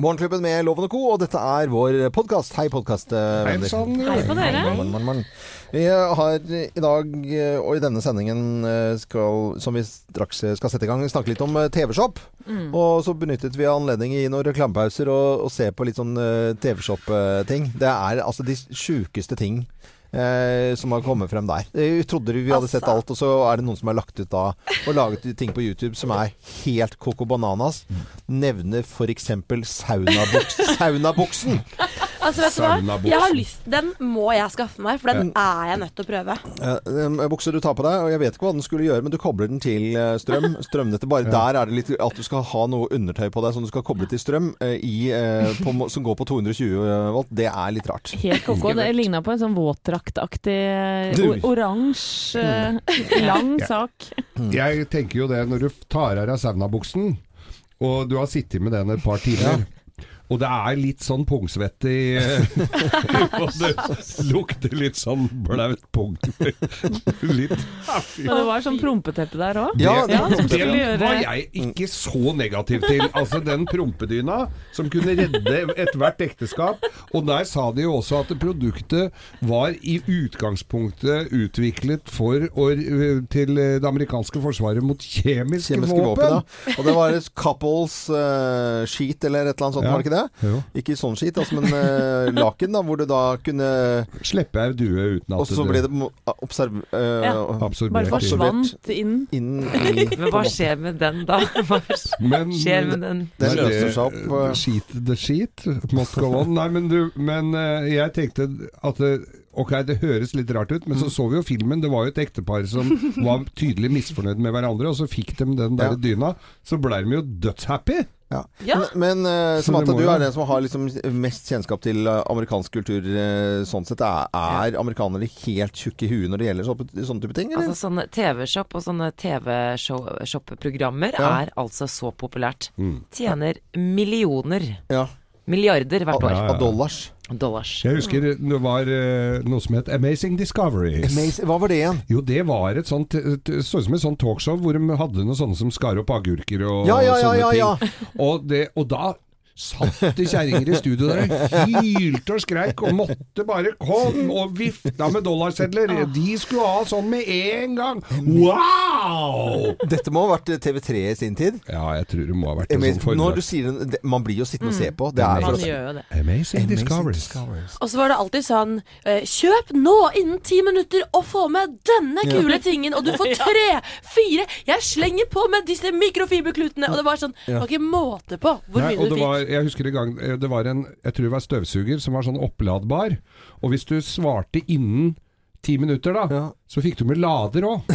Morgenklubben med Loven og Co., og dette er vår podkast. Hei, podkastvenner. Hei på dere. Morgen, morgen, morgen. Vi har i dag, eh, og i denne sendingen eh, skal, som vi straks skal sette i gang, snakke litt om eh, TV-shop. Og så benyttet vi anledning i noen reklamepauser og, og se på litt sånn eh, TV-shop-ting. Det er altså de sjukeste ting. Eh, som har kommet frem der. Jeg trodde vi hadde sett alt, og så er det noen som har lagt ut da og laget ting på YouTube som er helt coco bananas. Nevner f.eks. saunabuks, saunabuksen. Altså, vet du hva? Jeg har lyst Den må jeg skaffe meg, for den er jeg nødt til å prøve. Uh, bukse du tar på deg, og jeg vet ikke hva den skulle gjøre, men du kobler den til eh, strøm. Strømnettet. Bare der er det litt at du skal ha noe undertøy på deg som du skal koble til strøm, uh, i, uh, på, som går på 220 volt. Det er litt rart. Helt koko. Det ligna på en sånn våtdraktaktig oransje, eh, lang sak. Jeg tenker jo det når du tar av deg saunabuksen, og du har sittet med den et par timer. Og det er litt sånn pungsvettig Og det lukter litt sånn blaut pung. litt Og det var sånn prompeteppe der òg. Ja, det, ja, det var jeg ikke så negativ til. Altså den prompedyna som kunne redde ethvert ekteskap. Og der sa de jo også at produktet var i utgangspunktet utviklet for å, til det amerikanske forsvaret mot kjemiske, Kjemiske våpen. våpen. ja. Og det var et couples uh, sheet eller et eller annet sånt, Ja. var det ikke det? Jo. Ikke sånn skit, altså, men uh, laken, da, hvor du da kunne Slippe ei due uten at Og så ble det observ... Uh, Ja. absorbert. Bare forsvant inn. inn i Men hva skjer med den da? Hva Men, skjer med den? Den løser seg opp. det- skit the skit. must go on. Nei, men, du, men uh, jeg tenkte at det, Ok, det høres litt rart ut, men Mm. så så vi jo filmen. Det var jo et ektepar som var tydelig misfornøyd med hverandre, og så fikk de den der Ja. dyna. Så ble de jo dødshappy. Ja. Ja. Men, men eh, Samantha, du er den som har liksom mest kjennskap til eh, amerikansk kultur eh, sånn sett. Er, er amerikanere helt tjukke i huet når det gjelder så, sånne type ting, eller? Altså sånne TV-shop og sånne TV-shop-programmer Ja. er altså så populært. Mm. Tjener millioner, ja. milliarder hvert Av, år. Ja, ja. av dollars. Dollars. Jeg husker det var eh, noe som het Amazing Discoveries. Amazing. Hva var det igjen? Jo, det var et sånt Så ut som et sånt talkshow hvor de hadde noe sånne som skar opp agurker og Ja, ja, ja, sånne ja, ja. ting. Og, det, og da satt det kjerringer i studio der og hylte og skreik og måtte bare komme og vifta med dollarsedler. De skulle ha sånn med en gang. Wow! Dette må ha vært TV3 i sin tid. Ja, jeg tror det må ha vært en sånn Når du sier det, Man blir jo sittende og se på. Det er Man gjør jo det. Amazing. Discoveries. Og så var det alltid sånn eh, Kjøp nå innen ti minutter og få med denne kule tingen, og du får tre, fire Jeg slenger på med disse mikrofiberklutene! Og det var sånn Det var ikke måte på hvor mye du fikk. Jeg husker en gang eh, Det var en Jeg tror det var støvsuger som var sånn oppladbar. Og hvis du svarte innen ti minutter, da, Ja. så fikk du med lader òg.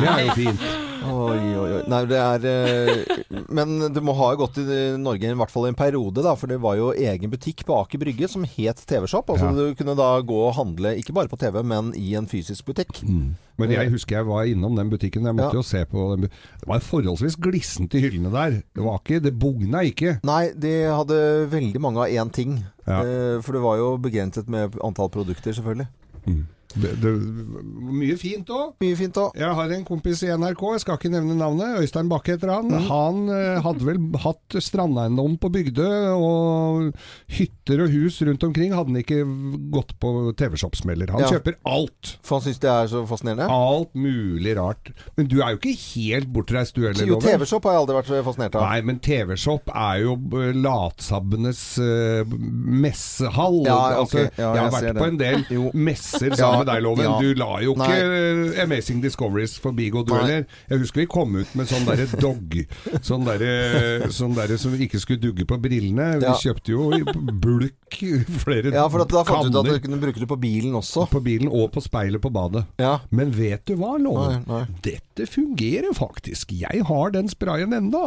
det er jo fint. Oi, oi, oi. Nei, det er eh, Men det må ha gått i Norge i hvert fall en periode, da. For det var jo egen butikk på Aker Brygge som het TV-shop. Altså Ja. du kunne da gå og handle ikke bare på TV, men i en fysisk butikk. Men jeg husker jeg var innom den butikken. Jeg måtte Ja. jo se på den. Det var forholdsvis glissent i hyllene der. Det var ikke Det bugna ikke. Nei, de hadde veldig mange av én ting. Ja. Eh, For det var jo begrenset med antall produkter, selvfølgelig. Det, det, mye fint òg. Jeg har en kompis i NRK, jeg skal ikke nevne navnet, Øystein Bakke heter han. Han eh, hadde vel hatt strandeiendom på Bygdø, og hytter og hus rundt omkring hadde han ikke gått på TV-shop-smeller. Han Ja. kjøper alt. For han syns det er så fascinerende. Alt mulig rart. Men du er jo ikke helt bortreist du heller, Jo, TV-shop har jeg aldri vært så fascinert av. Nei, men TV-shop er jo eh, latsabbenes uh, messehall. Ja, okay. altså, Ja, jeg har jeg har vært på en del messer sammen med deg, Loven. ja. Du la jo ikke Nei. Amazing Discoveries forbi gå, du heller. Jeg husker vi kom ut med sånn derre dog Sånn derre sånn der som ikke skulle dugge på brillene. Vi Ja. kjøpte jo i bulk flere Ja, for at da fant du ut at du kunne bruke det på bilen også. på bilen og på speilet på badet. Ja. Men vet du hva, Loven? Nei, nei. Dette fungerer faktisk. Jeg har den sprayen enda,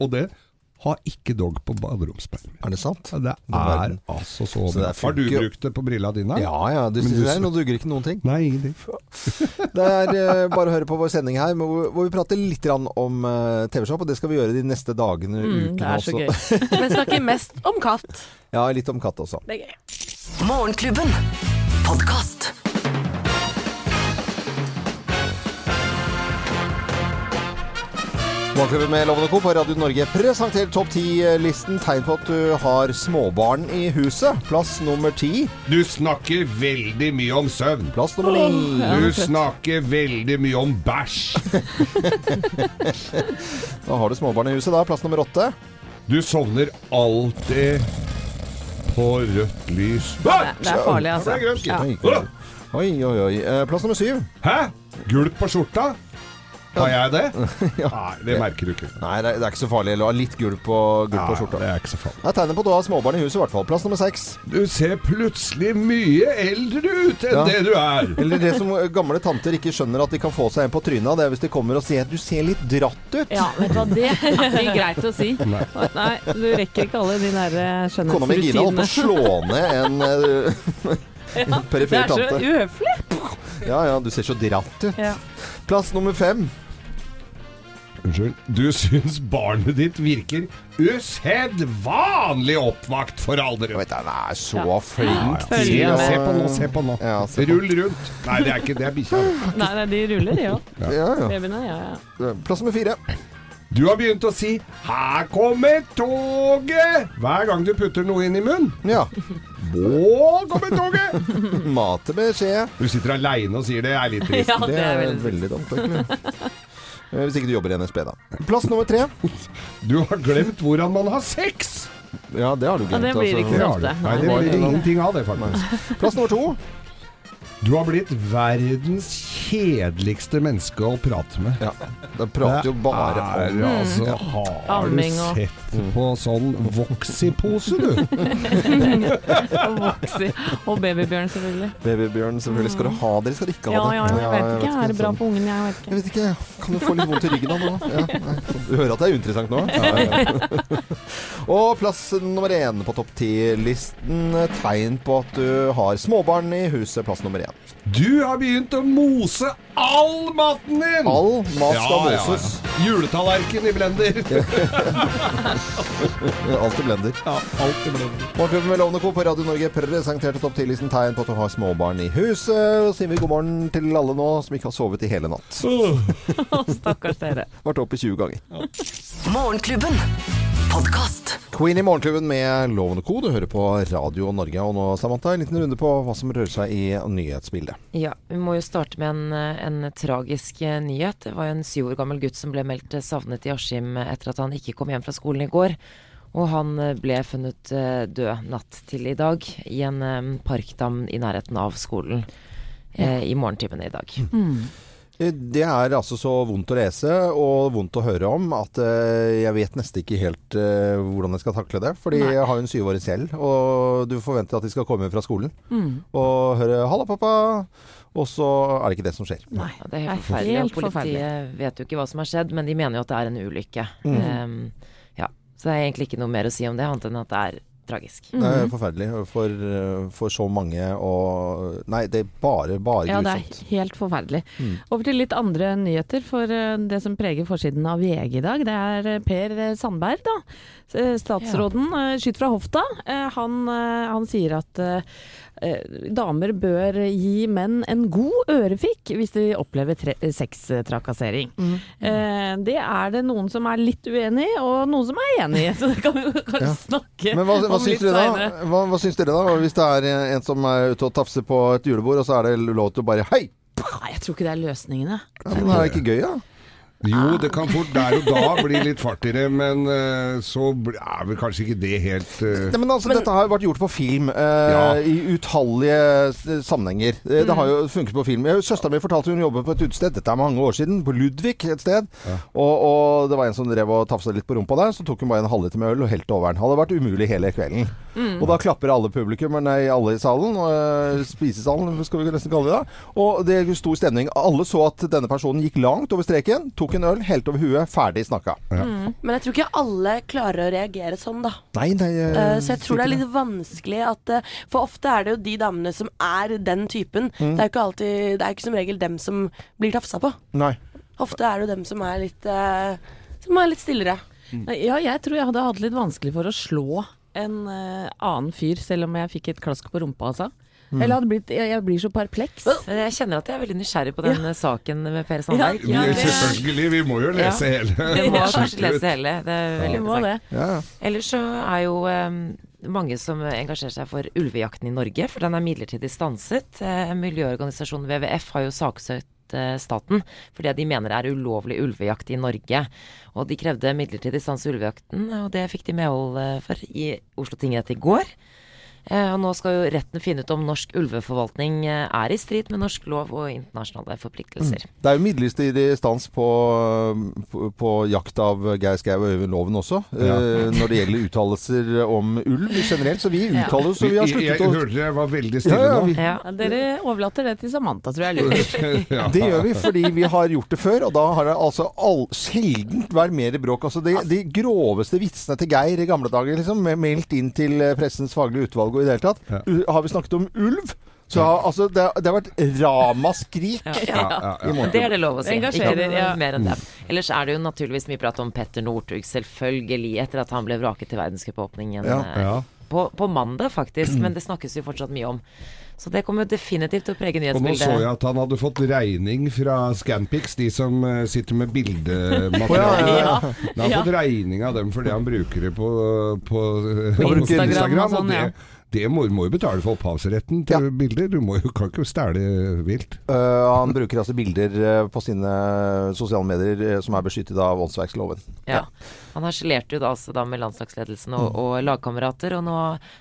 og det har ikke dog på baderomsspeilet. Er det sant? Ja, Det er altså så Så bra. Har du brukt det på brilla dine? Ja ja, du synes du- det? Nå duger ikke noen ting. Nei, ingenting. Det er eh, bare å høre på vår sending her, hvor, hvor vi prater litt om eh, TV-shop. Og det skal vi gjøre de neste dagene og Mm, det er så også. gøy. Men snakker mest om katt. Ja, litt om katt også. Det er gøy. Morgenklubben. Podkast. Morgenklubben med Lovende Co. på Radio Norge presenterer topp 10-listen. Tegn på at du har småbarn i huset. Plass nummer ti. Du snakker veldig mye om søvn. Plass nummer ni. ja. Du snakker veldig mye om bæsj. Da har du småbarn i huset, da. Plass nummer åtte. Du sovner alltid på rødt lys. Det, det er farlig, Ja, det er grønt, altså. Ja. Oi, oi, oi. oi. Eh, Plass nummer syv. Hæ? Gulp på skjorta? Har jeg det? Nei, det merker du ikke. Nei, det er, det er ikke så farlig. Ha litt gulp på, gulp på Ja, skjorta. det er ikke så farlig. Det er tegnet på at du har småbarn i huset, i hvert fall. Plass nummer seks. Du ser plutselig mye eldre ut enn Ja. det du er. Eller det som gamle tanter ikke skjønner at de kan få seg en på trynet av, det er hvis de kommer og sier at du ser litt dratt ut. Ja, vet du hva, det er ikke greit å si. Nei. Nei, du rekker ikke alle de der skjønnhetsrutinene. Kona mi Gina holdt på å slå ned en eh, Det er så tante. uhøflig. Ja ja, du ser så dratt ut. Ja. Plass nummer fem. Unnskyld. Du syns barnet ditt virker usedvanlig oppvakt for alderen. vet, Han er så Ja. flink Ja. Se på nå, se på nå. Ja, se på. Rull rundt. Nei, det er ikke det. er bikkja. Nei, nei, de ruller, de òg. Ja, ja. Babyene, ja, ja. Plass nummer fire. Du har begynt å si 'Her kommer toget!' hver gang du putter noe inn i munnen. Ja. Nå kommer toget! Mate med skje. Du sitter aleine og sier det er litt trist. Ja, Det er veldig dumt, egentlig. Eh, Hvis ikke du jobber i NSB, da. Plass nummer tre. Du har glemt hvordan man har sex! Ja, det har du glemt. Ja, det blir altså. ikke Det så ofte. Nei, det blir det ingenting av det, faktisk. Plass nummer to. Du har blitt verdens kjedeligste menneske å prate med. Ja, De prater jo bare er, om altså, Har du og- sett på sånn Voxy-pose, du? Og Voxi. Og babybjørn, selvfølgelig. Babybjørn. Selvfølgelig skal du ha det, eller skal du ikke ha Ja, det? ja, jeg vet ikke. Er det bra på ungen? Jeg vet Jeg ikke. vet ikke. Kan du få litt vondt i ryggen av nå? Ja. Du hører at det er uinteressant nå? Ja, ja. Og plass nummer én på topp ti-listen. Tegn på at du har småbarn i huset. Plass nummer én. Du har begynt å mose all maten din! All mat skal Ja, ja, ja. Juletallerken i blender. Alt i blender. Ja, alt i blender. Morgenklubben med Lovende Co. på Radio Norge presenterte topp 10-listen tegn på at du har småbarn i huset. Og sier vi god morgen til alle nå som ikke har sovet i hele natt. Stakkars dere. Vært oppe 20 ganger. Morgenklubben. Podcast. Queen i Morgenklubben med Lovende Co. Du hører på Radio Norge. Og nå, Samantha, en liten runde på hva som rører seg i nyhetsbildet. Ja, vi må jo starte med en, en tragisk nyhet. Det var en syv år gammel gutt som ble meldt savnet i Askim etter at han ikke kom hjem fra skolen i går. Og han ble funnet eh, død natt til i dag i en eh, parkdam i nærheten av skolen eh, i morgentimene i dag. Eh, Det er altså så vondt å lese og vondt å høre om at eh, jeg vet nesten ikke helt eh, hvordan jeg skal takle det. Fordi Nei. jeg har jo en syvåring selv, og du forventer at de skal komme fra skolen Mm. og høre 'halla, pappa', og så er det ikke det som skjer. Nei. Det er helt er forferdelig. helt forferdelig. politiet vet jo ikke hva som har skjedd, men de mener jo at det er en ulykke. Um, ja, så det er egentlig ikke noe mer å si om det, annet enn at det er tragisk. Det er forferdelig for, for så mange og Nei, det er bare, bare Ja, det er helt forferdelig. Mm. Over til litt andre nyheter, for eh, det som preger forsiden av VG i dag, det er eh, Per eh, Sandberg, da. Statsråden ja. skyter fra hofta. Han, han sier at damer bør gi menn en god ørefik hvis de opplever eh, sextrakassering. Mm. Eh, Det er det noen som er litt uenig i, og noen som er enig i, så det kan vi kanskje Ja. snakke Men hva, hva, om syns litt da? Hva, hva syns dere da? Hvis det er en som er ute og tafser på et julebord, og så er det lov til å bare Hei! Nei, jeg tror ikke det er løsningene. Ja, men er ikke gøy, da? Jo, det kan fort der og da bli litt fart i det, men uh, så er vel kanskje ikke det helt uh... Nei, men altså, Dette har jo vært gjort på film uh, Ja. i utallige sammenhenger. Mm. Det har jo funket på film. Søstera min fortalte hun jobbet på et utested, dette er mange år siden, på Ludvig et sted. Og, og det var en som drev og tafsa litt på rumpa der, så tok hun bare en halvliter med øl og helte over den. Hadde vært umulig hele kvelden. Og da klapper alle publikum, nei, alle i salen, og, spisesalen skal vi nesten kalle det da. Og det sto i stemning. Alle så at denne personen gikk langt over streken, tok en øl, helt over huet, ferdig snakka. Men jeg tror ikke alle klarer å reagere sånn, da. Nei, nei uh, så jeg tror det er litt vanskelig at uh, For ofte er det jo de damene som er den typen. Mm. Det er jo ikke alltid Det er ikke som regel dem som blir tafsa på. Nei. Ofte er det jo dem som er litt uh, Som er litt stillere. Ja, jeg tror jeg hadde hatt litt vanskelig for å slå en annen fyr, selv om jeg fikk et klask på rumpa, altså. Eller hadde blitt Jeg, jeg blir så perpleks. Men jeg kjenner at jeg er veldig nysgjerrig på den ja. saken med Per Sandberg. Vi, Ja, selvfølgelig, vi må jo lese hele. Vi må kanskje lese hele. Det er veldig interessant. Ja, ja. Ellers så er jo um, mange som engasjerer seg for ulvejakten i Norge, for den er midlertidig stanset. Eh, miljøorganisasjonen WWF har jo saksøkt staten staten fordi de mener det er ulovlig ulvejakt i Norge. Og de krevde midlertidig stans i ulvejakten, og det fikk de medhold eh, for i Oslo tingrett i går. Eh, og nå skal jo retten finne ut om norsk ulveforvaltning eh, er i strid med norsk lov og internasjonale forpliktelser. Det er jo midlertidig stans på, på, på jakt av Geir Skau og Øyvind Loven også, Ja. eh, når det gjelder uttalelser om ulv generelt. Så vi uttaler oss, så vi har Jeg, jeg sluttet å hørte jeg var veldig stille Ja, ja, nå. Ja. Ja, dere overlater det til Samantha, tror jeg. lurer. Ja. Det gjør vi fordi vi har gjort det før, og da har det altså all, sjelden vært mer bråk. Altså de, de groveste vitsene til Geir i gamle dager, liksom, meldt inn til eh, pressens faglige utvalg og i det hele tatt. Ja. Har vi snakket om ulv, så har altså det, det har vært ramaskrik. Ja. Ja, ja, ja. Det er det lov å si. Engasjerer, Ikke ja. mer enn det. Ellers er det jo naturligvis mye prat om Petter Northug, selvfølgelig, etter at han ble vraket til verdenscupåpningen Ja. eh, på, på mandag, faktisk. Men det snakkes jo fortsatt mye om. Så det kommer definitivt til å prege Og nå så jeg at han hadde fått regning fra Scanpix, de som eh, sitter med bildemateriale. Han har fått regning av dem fordi han bruker det på, på, På Instagram og og sånn, det, ja. Det må, må jo betale for opphavsretten til Ja. bilder. Du må jo, kan ikke stjele vilt. Uh, han bruker altså bilder eh, på sine sosiale medier eh, som er beskyttet av åndsverksloven. Ja. Han harselerte jo da altså da med landslagsledelsen og, og lagkamerater, og nå,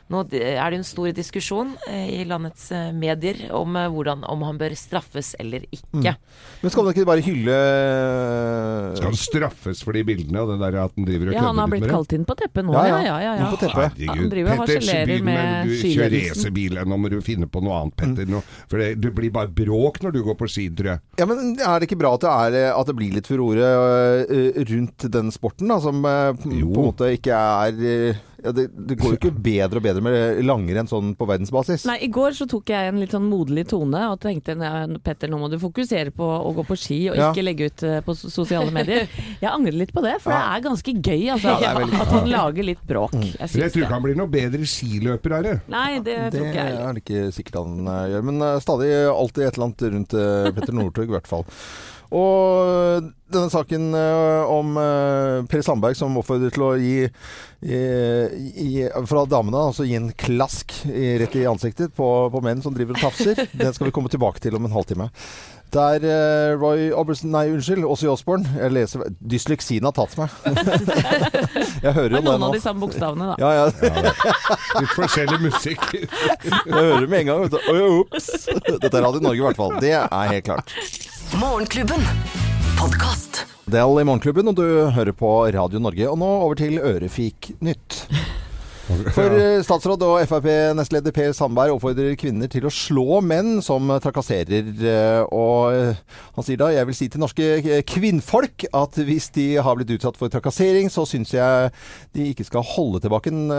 nå er det jo en stor diskusjon eh, i landets eh, medier om eh, hvordan, om han bør straffes eller ikke. Men skal man ikke bare hylle Skal han straffes for de bildene og det der at han driver og Ja, han kødder har litt blitt med det? kalt inn på teppet nå, Ja, ja, ja. ja. ja, Inn ja. Herregud, Han driver og Petter, harselerer med du kjører skiledelsen. racerbil, nå må du finne på noe annet, Petter. Mm. Nå, for det, det blir bare bråk når du går på ski, tror jeg. Ja, men Er det ikke bra at det, er, at det blir litt furore rundt den sporten, da, som eh, på en måte ikke er eh, ja, det, det går jo ikke bedre og bedre med langrenn sånn på verdensbasis. Nei, I går så tok jeg en litt sånn moderlig tone og tenkte Petter, nå må du fokusere på å gå på ski og Ja. ikke legge ut eh, på sosiale medier. Jeg angrer litt på det, for Ja. det er ganske gøy altså, Ja, er veldig- at han lager litt bråk. Jeg jeg tror ikke han blir noe bedre skiløper av det. Nei, det, Det tror ikke jeg Det er det ikke sikkert han gjør. Men stadig alltid et eller annet rundt Petter Northug, i hvert fall. Og denne saken eh, om eh, Per Sandberg som oppfordrer til å gi, gi, gi fra damene, altså gi en klask i, rett i ansiktet på, på menn som driver og tafser, den skal vi komme tilbake til om en halvtime. Der eh, Roy Oberson Nei, unnskyld, Åssi Osborn. Jeg leser Dysleksien har tatt meg. jeg hører Det jo er nå. noen av de samme bokstavene, da. Ja, ja. Litt forskjellig musikk. Jeg hører med en gang. Ups. Dette er Radio Norge, i hvert fall. Det er helt klart. Morgenklubben. Podkast. Del i Morgenklubben, og du hører på Radio Norge. Og nå over til Ørefik Nytt. For eh, statsråd og Frp-nestleder Per Sandberg oppfordrer kvinner til å slå menn som trakasserer. eh, Og eh, han sier da jeg vil si til norske kvinnfolk at hvis de har blitt utsatt for trakassering, så syns jeg de ikke skal holde tilbake en,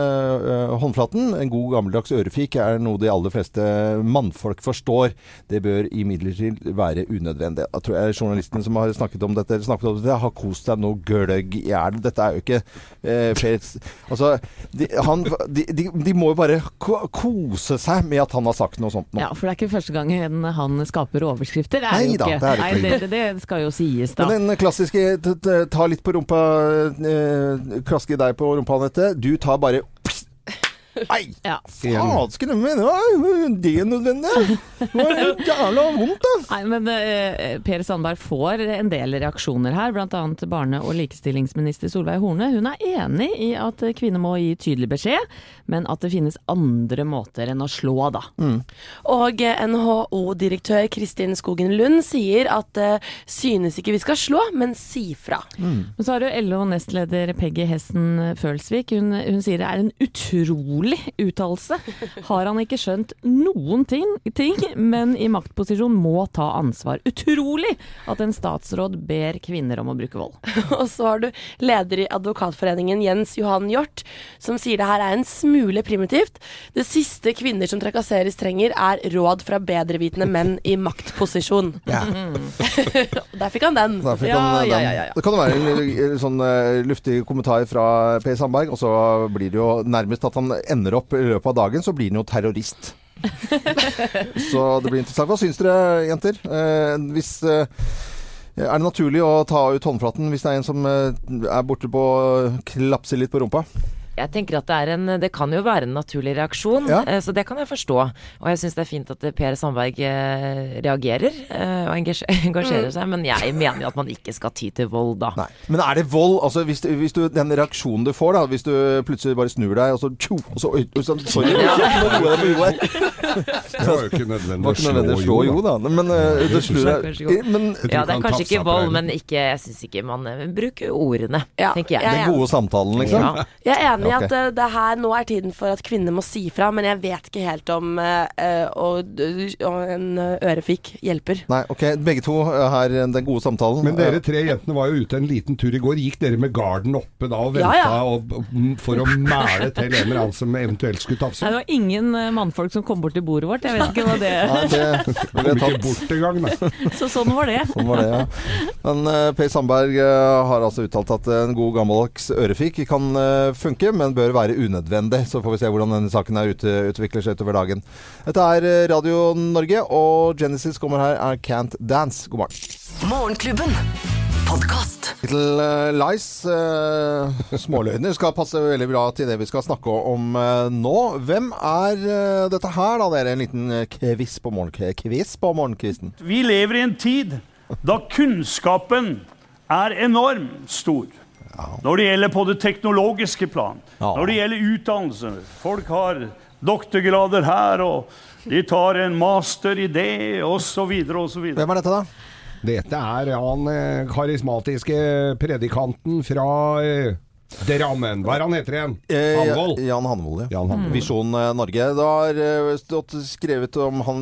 håndflaten. En god gammeldags ørefik er noe de aller fleste mannfolk forstår. Det bør imidlertid være unødvendig. Jeg tror jeg journalisten som har snakket om dette, snakket om dette har kost seg noe gløgg i hjel. Dette er jo ikke eh, Per Altså, de, han, de, de, de må jo bare kose seg med at han har sagt noe sånt nå. Ja, for det er ikke første gangen han skaper overskrifter. Det Nei da, det er det Nei, ikke. det, det skal jo sies, da. Men den klassiske ta litt på rumpa, eh, klaske deg på rumpa, Anette. Du tar bare. Nei! Ja. Faen, skulle det Var er Det var jævla vondt, da. Nei, men uh, Per Sandberg får en del reaksjoner her, bl.a. barne- og likestillingsminister Solveig Horne. Hun er enig i at kvinner må gi tydelig beskjed, men at det finnes andre måter enn å slå, da. Og eh, NHO-direktør Kristin Skogen Lund sier at uh, synes ikke vi skal slå, men si fra. Men så har du LO-nestleder Peggy Hessen Følsvik. Hun, hun sier det er en utrolig uttalelse. Har han ikke skjønt noen ting, ting, men i maktposisjon må ta ansvar. Utrolig at en statsråd ber kvinner om å bruke vold. Og så har du leder i Advokatforeningen Jens Johan Hjort, som sier det her er en smule primitivt. Det siste kvinner som trakasseres trenger, er råd fra bedrevitende menn i maktposisjon. Ja. Der fikk han den. Fikk Ja, han, eh, den. ja, ja, ja. Det kan jo være en eh, sånn eh, luftig kommentar fra Per Sandberg, og så blir det jo nærmest at han ender opp i løpet av dagen, så blir han jo terrorist. Så det blir interessant. Hva syns dere, jenter? Eh, hvis eh, er det naturlig å ta ut håndflaten hvis det er en som eh, er borte på klapse litt på rumpa? Jeg tenker at det, er en, det kan jo være en naturlig reaksjon, Ja. eh, så det kan jeg forstå. Og jeg syns det er fint at eh, Per Sandberg eh, reagerer og engasj- engasjerer seg, men jeg mener jo at man ikke skal ty til vold, da. Nei. Men er det vold? Altså, hvis, du- hvis du, den reaksjonen du får, da Hvis du plutselig bare snur deg, og så tjo, og så, oi, oi, sånn, Sorry, her. Det var jo ikke nødvendig ikke nødvendig å slå jo, da. Men uh, det snur deg Men Ja, det er kanskje ikke vold, men ikke, jeg syns ikke man Bruk bruker ordene, Ja, tenker jeg- den gode samtalen, liksom? Ja. Jeg er enig i okay. at eh, det her nå er tiden for at kvinner må si fra, men jeg vet ikke helt om uh, eh, en ørefik hjelper. Nei, ok. Begge to har her, den gode samtalen. Men dere tre jentene var jo ute en liten tur i går. Gikk dere med garden oppe da og venta Ja, ja. og- for å mæle til en eller annen som eventuelt skulle tafse? det var ingen mannfolk som kom bort til bordet vårt. Jeg vet ikke hva det Nei, det Kom ikke bort engang, da. Så sånn var det. Sånn var det, ja. Men uh, Per Sandberg uh, har altså uttalt at en god gammeldags ørefik kan eh, funke, men bør være unødvendig. Så får vi se hvordan denne saken her ute, utvikler seg utover dagen. Dette er eh, Radio Norge, og Genesis kommer her, er Can't Dance. God morgen. Morgenklubben. Podkast. Little eh, Lies, uh, småløgner, skal passe veldig bra til det vi skal snakke om uh, nå. Hvem er uh, dette her, da? Det er en liten kviss quiz på på morgenkvisten. Vi lever i en tid da kunnskapen er enormt stor. Når det gjelder på det teknologiske plan, Ja. når det gjelder utdannelse. Folk har doktorgrader her, og de tar en master i det, osv., osv. Hvem er dette, da? Dette er han eh, karismatiske predikanten fra eh, Drammen. Hva er han heter igjen? Eh, Hanvold. Jan Hanvold, ja. Jan Hanvold. Visjon eh, Norge. Det har eh, stått skrevet om han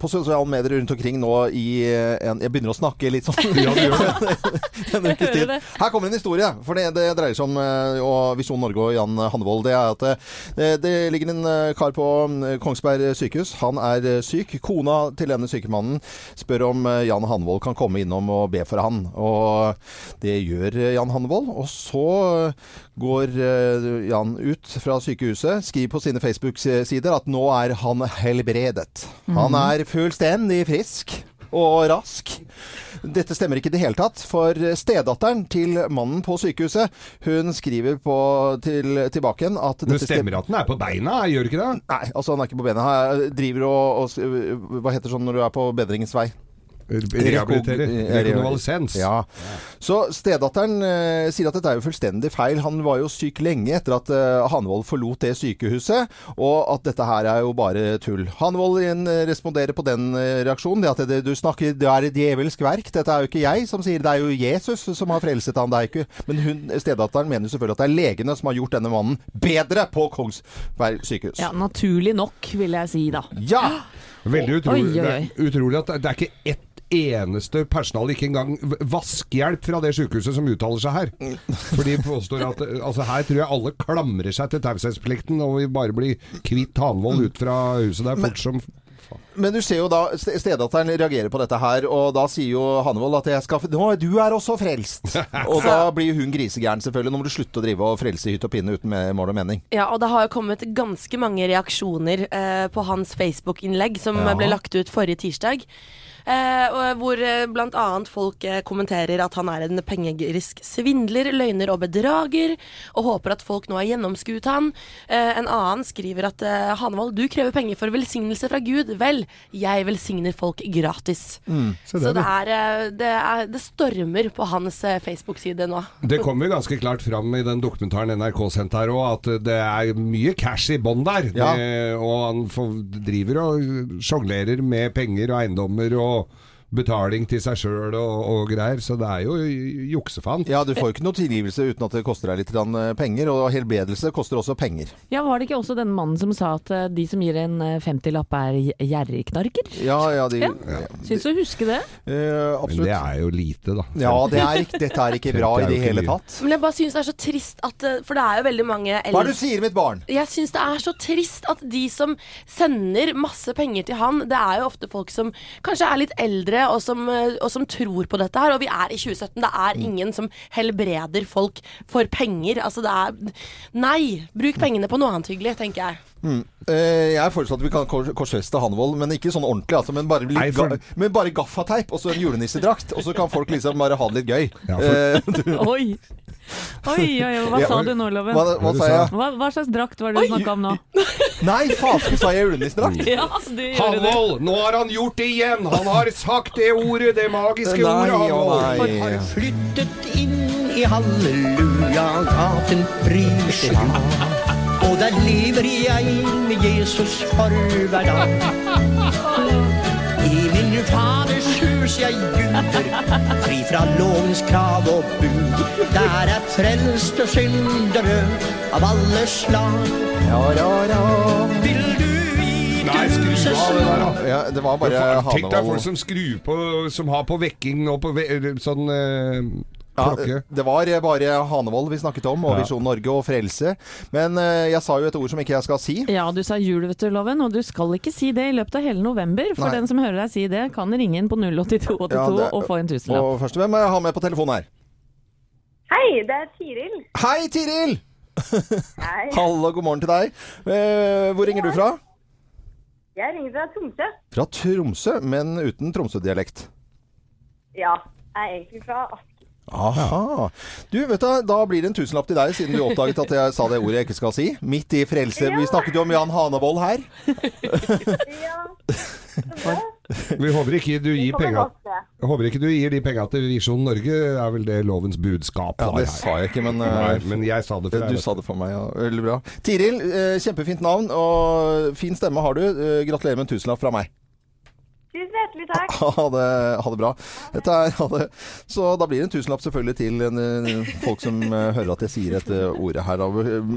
på sosiale medier rundt omkring nå i en Jeg begynner å snakke litt sånn Ja, du gjør det. en ukes tid. Her kommer en historie. For det, det dreier seg om Visjon Norge og Jan Hanvold. Det er at det, det ligger en kar på Kongsberg sykehus. Han er syk. Kona til denne sykemannen spør om Jan Hanvold kan komme innom og be for han. Og det gjør Jan Hanvold. Og så går eh, Jan ut fra sykehuset, skriver på sine Facebook-sider at nå er han helbredet. Han er fullstendig frisk og rask. Dette stemmer ikke i det hele tatt, for stedatteren til mannen på sykehuset, hun skriver på, til, tilbake igjen at Men stemmer at den er på beina, gjør det ikke det? Nei, altså han er ikke på beina. Han driver og, og Hva heter det sånn når du er på bedringens vei? Rehabilitere. Reko- Rekonvalesens. Ja. Så stedatteren eh, sier at dette er jo fullstendig feil. Han var jo syk lenge etter at eh, Hanvold forlot det sykehuset, og at dette her er jo bare tull. Hanvold igjen eh, responderer på den eh, reaksjonen. Det at det, du snakker, det er et djevelsk verk. Dette er jo ikke jeg som sier det, er jo Jesus som har frelset han. Det er ikke Men hun, stedatteren mener selvfølgelig at det er legene som har gjort denne mannen bedre på Kongsberg sykehus. Ja, naturlig nok, vil jeg si da. Ja! Veldig utrolig, Oi, oi, oi. Det er utrolig at det, det er ikke ett eneste personal, ikke engang vaskehjelp fra det sykehuset som uttaler seg her. For de påstår at altså her tror jeg alle klamrer seg til taushetsplikten og vil bare bli kvitt Hanvold ut fra huset der fort som Men du ser jo da st- stedatteren reagerer på dette her, og da sier jo Hannevold at jeg skal, nå, du er også frelst. og da blir hun grisegæren selvfølgelig. Nå må du slutte å drive og frelse i hytt og pinne uten mål og mening. Ja, og det har jo kommet ganske mange reaksjoner eh, på hans Facebook-innlegg som Ja. ble lagt ut forrige tirsdag. Eh, hvor eh, annet folk eh, kommenterer at han er en pengegrisk svindler, løgner og bedrager, og håper at folk nå har gjennomskuet han. Eh, en annen skriver at eh, Hanevold, du krever penger for velsignelse fra Gud. Vel, jeg velsigner folk gratis. Mm, Så der, det er, eh, det er Det stormer på hans eh, Facebook-side nå. Det kommer ganske klart fram i den dokumentaren NRK sendte her òg, at det er mye cash i bånn der. Ja. Det, og han driver og sjonglerer med penger og eiendommer og betaling til seg sjøl og, og greier. Så det er jo juksefant. Ja, du får ikke noe tilgivelse uten at det koster deg litt eh, penger, og helbredelse koster også penger. Ja, Var det ikke også den mannen som sa at eh, de som gir en eh, 50-lapp er gj- gjerrigknarker? Ja, ja, de, Ja. Syns du å huske det? Eh, Men det er jo lite, da. Ja, det er, ikke- dette er ikke bra i Det er i det hele mye. tatt. Men jeg bare synes det er så trist at eh, For det er jo veldig mange Hva er det du sier, mitt barn? Jeg syns det er så trist at de som sender masse penger til han, det er jo ofte folk som kanskje er litt eldre, og som, eh, og som tror på dette her. Og vi er i 2017. Det er ingen som helbreder folk for penger. Altså det er Nei! Bruk pengene på noe annet hyggelig, tenker jeg. Mm. Eh, jeg foreslår at vi kan kors korsfeste Hanvold, men ikke sånn ordentlig. Altså, men, bare Nei, for- men bare gaffateip og så en julenissedrakt. Og så kan folk liksom bare ha det litt gøy. Ja, for- Eh, du, Oi. Oi, oi, oi. Hva Ja, sa du nå, Loven? hva, hva sa jeg? Hva, hva slags drakt var det du snakka om nå? Nei, faen, sa jeg julenissedrakt? Ja, du gjorde det. Hanvold, nå har han gjort det igjen! Han har sagt det ordet, det magiske Nei, ordet, Hanvold. Han har Flyttet inn i halleluja-gaten Brysia. Og der lever jeg med Jesus for hver dag. I min faders hus jeg juler, fri fra lovens krav og bud. Der er frelste syndere av alle slag. Ja, ja, ja. Vil du i Nei, skru av det der, da. Ja, det var bare Tenk deg folk som skrur på Som har på vekking og på ve sånn eh, klokke. det var bare Hanevold vi snakket om, og Ja. Visjon Norge og Frelse. Men eh, jeg sa jo et ord som ikke jeg skal si. Ja, du sa jul, vet du, Loven, og du skal ikke si det i løpet av hele november. For Nei. den som hører deg si det, kan ringe inn på 08282 Ja, det- og få en tusenlapp. Og først, hvem jeg har med på telefonen her? Hei, det er Tiril. Hei, Tiril! Hei. Hallo, god morgen til deg. Eh, hvor ringer du fra? Jeg ringer fra Tromsø. Fra Tromsø, men uten Tromsø-dialekt. Ja, jeg er egentlig fra Asker. Aha. Du, vet du, Da blir det en tusenlapp til deg, siden du oppdaget at jeg sa det ordet jeg ikke skal si. Midt i frelse. Vi snakket jo om Jan Hanevold her. Ja, Vi håper ikke du gir penga håper ikke du gir de penga til Visjon Norge, er vel det lovens budskap Ja, det sa jeg ikke, men eh, Nei, men jeg sa det for deg. Du sa det for meg, ja. Veldig bra. Tiril, eh, kjempefint navn og fin stemme har du. Eh, gratulerer med en tusenlapp fra meg. Tusen hjertelig takk. Ha det, ha det bra. Dette er, ha det. Så da blir det en tusenlapp selvfølgelig til en, eh, folk som eh, hører at jeg sier dette ordet her. Eh,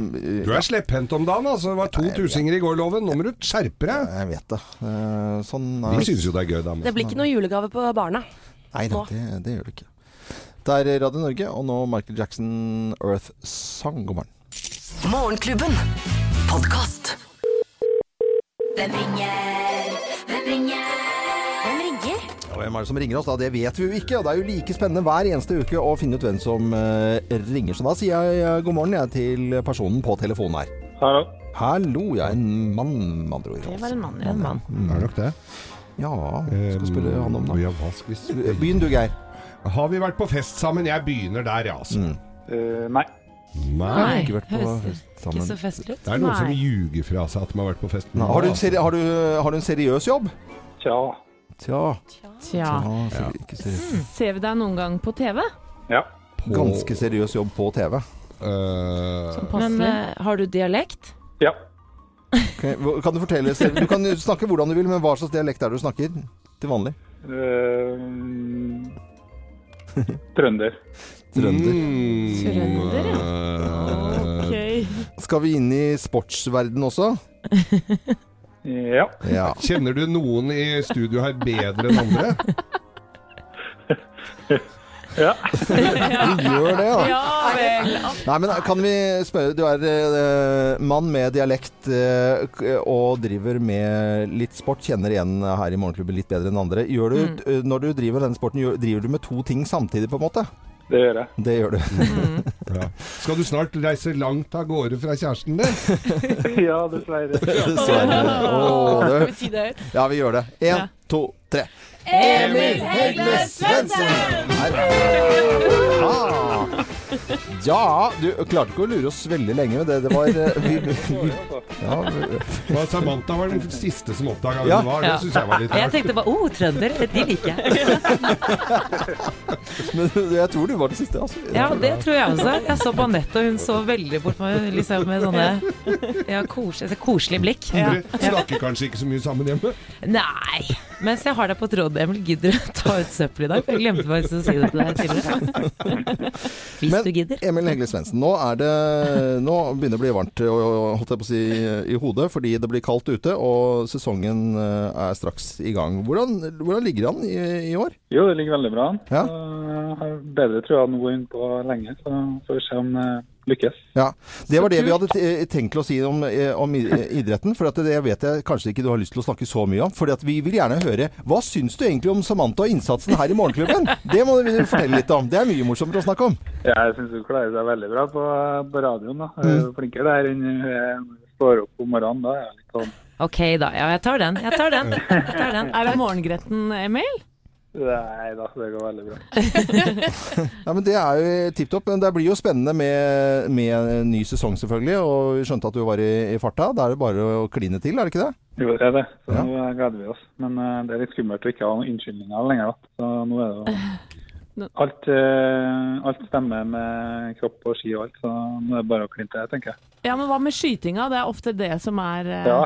Du er slepphendt om dagen, altså. Det var to tusinger i går, Loven. Nå må du skjerpe deg. Jeg vet det. Sånn er Vi syns jo det er gøy, da. Det blir ikke noe julegave på barna. Nei da, det, det gjør det ikke. Det er Radio Norge, og nå Michael Jackson Earth Song. God morgen. Morgenklubben. Podkast. Hvem ringer? Hvem ringer? Hvem er det som ringer oss? da? Det vet vi jo ikke. Og det er jo like spennende hver eneste uke å finne ut hvem som eh, ringer. Så da sier jeg eh, god morgen jeg, til personen på telefonen her. Hallo. Hallo, jeg er en mann, med andre ord. Det var en mann, ja. Mm. er nok det. Ja, skal spille han om, da. Ja, hva skal vi spille? Begynn du, Geir. Har vi vært på fest sammen? Jeg begynner der, ja, altså. Mm. Uh, nei. Nei. Ikke vært på fest ikke så festlig ut. Det er noen som Nei. ljuger fra seg at de har vært på fest. Har du, en seri har, du, har du en seriøs jobb? Tja. Tja. Tja. Tja seriøs. Ser vi deg noen gang på TV? Ja. Ganske seriøs jobb på TV. Uh... Men passelig. eh, har du dialekt? Ja. Okay. Kan du fortelle Du kan snakke hvordan du vil, men hva slags dialekt er det du snakker til vanlig? Uh... trønder. Trønder. Mm, Trønder, ja. Ok. Skal vi inn i sportsverden også? Ja. Ja. Kjenner du noen i studio her bedre enn andre? Ja. Du gjør det, da. Ja vel. Nei, men kan vi spørre Du er eh, mann med dialekt eh, og driver med litt sport. Kjenner igjen her i Morgenklubben litt bedre enn andre. Gjør du, eh, Når du driver denne sporten, gjør, driver du med to ting samtidig, på en måte? Det gjør jeg. Det gjør du. Ja. Skal du snart reise langt av gårde fra kjæresten din? ja, dessverre. Dessverre. Oh, Skal vi si det høyt? Ja, vi gjør det. Én, Ja. to, tre. Emil Hegle Svendsen! Ja, du klarte ikke å lure oss veldig lenge, med det, det var eh, vi, vi, ja, vi, Samantha var den siste som oppdaga hvem Ja. det var. Det syns jeg var litt Jeg tenkte bare oh, trønder, de liker jeg. Men jeg tror du var den siste, altså. Ja, det tror jeg også. Jeg så på Anette, og hun så veldig bort på meg liksom med sånne ja, kos, koselig blikk. Dere snakker kanskje ikke så mye sammen hjemme? Nei. Mens jeg har deg på tråden, Emil, gidder du ta ut søppel i dag? For Jeg glemte faktisk å si det til deg tidligere. Hvis Men du gidder. Emil Hegle Svendsen, nå, er nå begynner det å bli varmt og, holdt jeg på å si, i hodet, fordi det blir kaldt ute, og sesongen eh, er straks i gang. Hvordan, hvordan ligger det an i, i år? Jo, det ligger veldig bra an. Ja. Jeg har bedre trua nå enn på lenge, så får vi se om det lykkes. Ja, Det var det vi hadde tenkt å si om, eh, om idretten. For at det vet jeg kanskje ikke du har lyst til å snakke så mye om. For vi vil gjerne høre Hva syns du egentlig om Samantha og innsatsen her i Morgenklubben? Det må du fortelle litt om. Det er mye morsommere å snakke om. Ja, jeg syns hun klarer seg veldig bra på, på radioen. da. Hun er flinkere der enn hun er står opp om morgenen, da er jeg litt sånn Ok da, ja jeg tar den. Jeg tar den. Jeg tar den. Er det morgengretten, Emil? Nei da, det går veldig bra. Ja, men Det er jo tipp topp. Men det blir jo spennende med, med ny sesong, selvfølgelig. Og vi skjønte at du var i, i farta. Da er det bare å kline til, er det ikke det? Jo, det er det. Så Ja. nå gleder vi oss. Men uh, det er litt skummelt å ikke ha noen unnskyldninger lenger, da. Så nå er det jo Alt, eh, alt stemmer med kropp og ski og alt, så nå er det bare å kline til, tenker jeg. Ja, men hva med skytinga? Det er ofte det som er eh, Ja.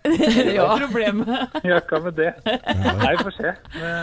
ja. problemet. Ja, hva med det? Nei, vi får se. Det,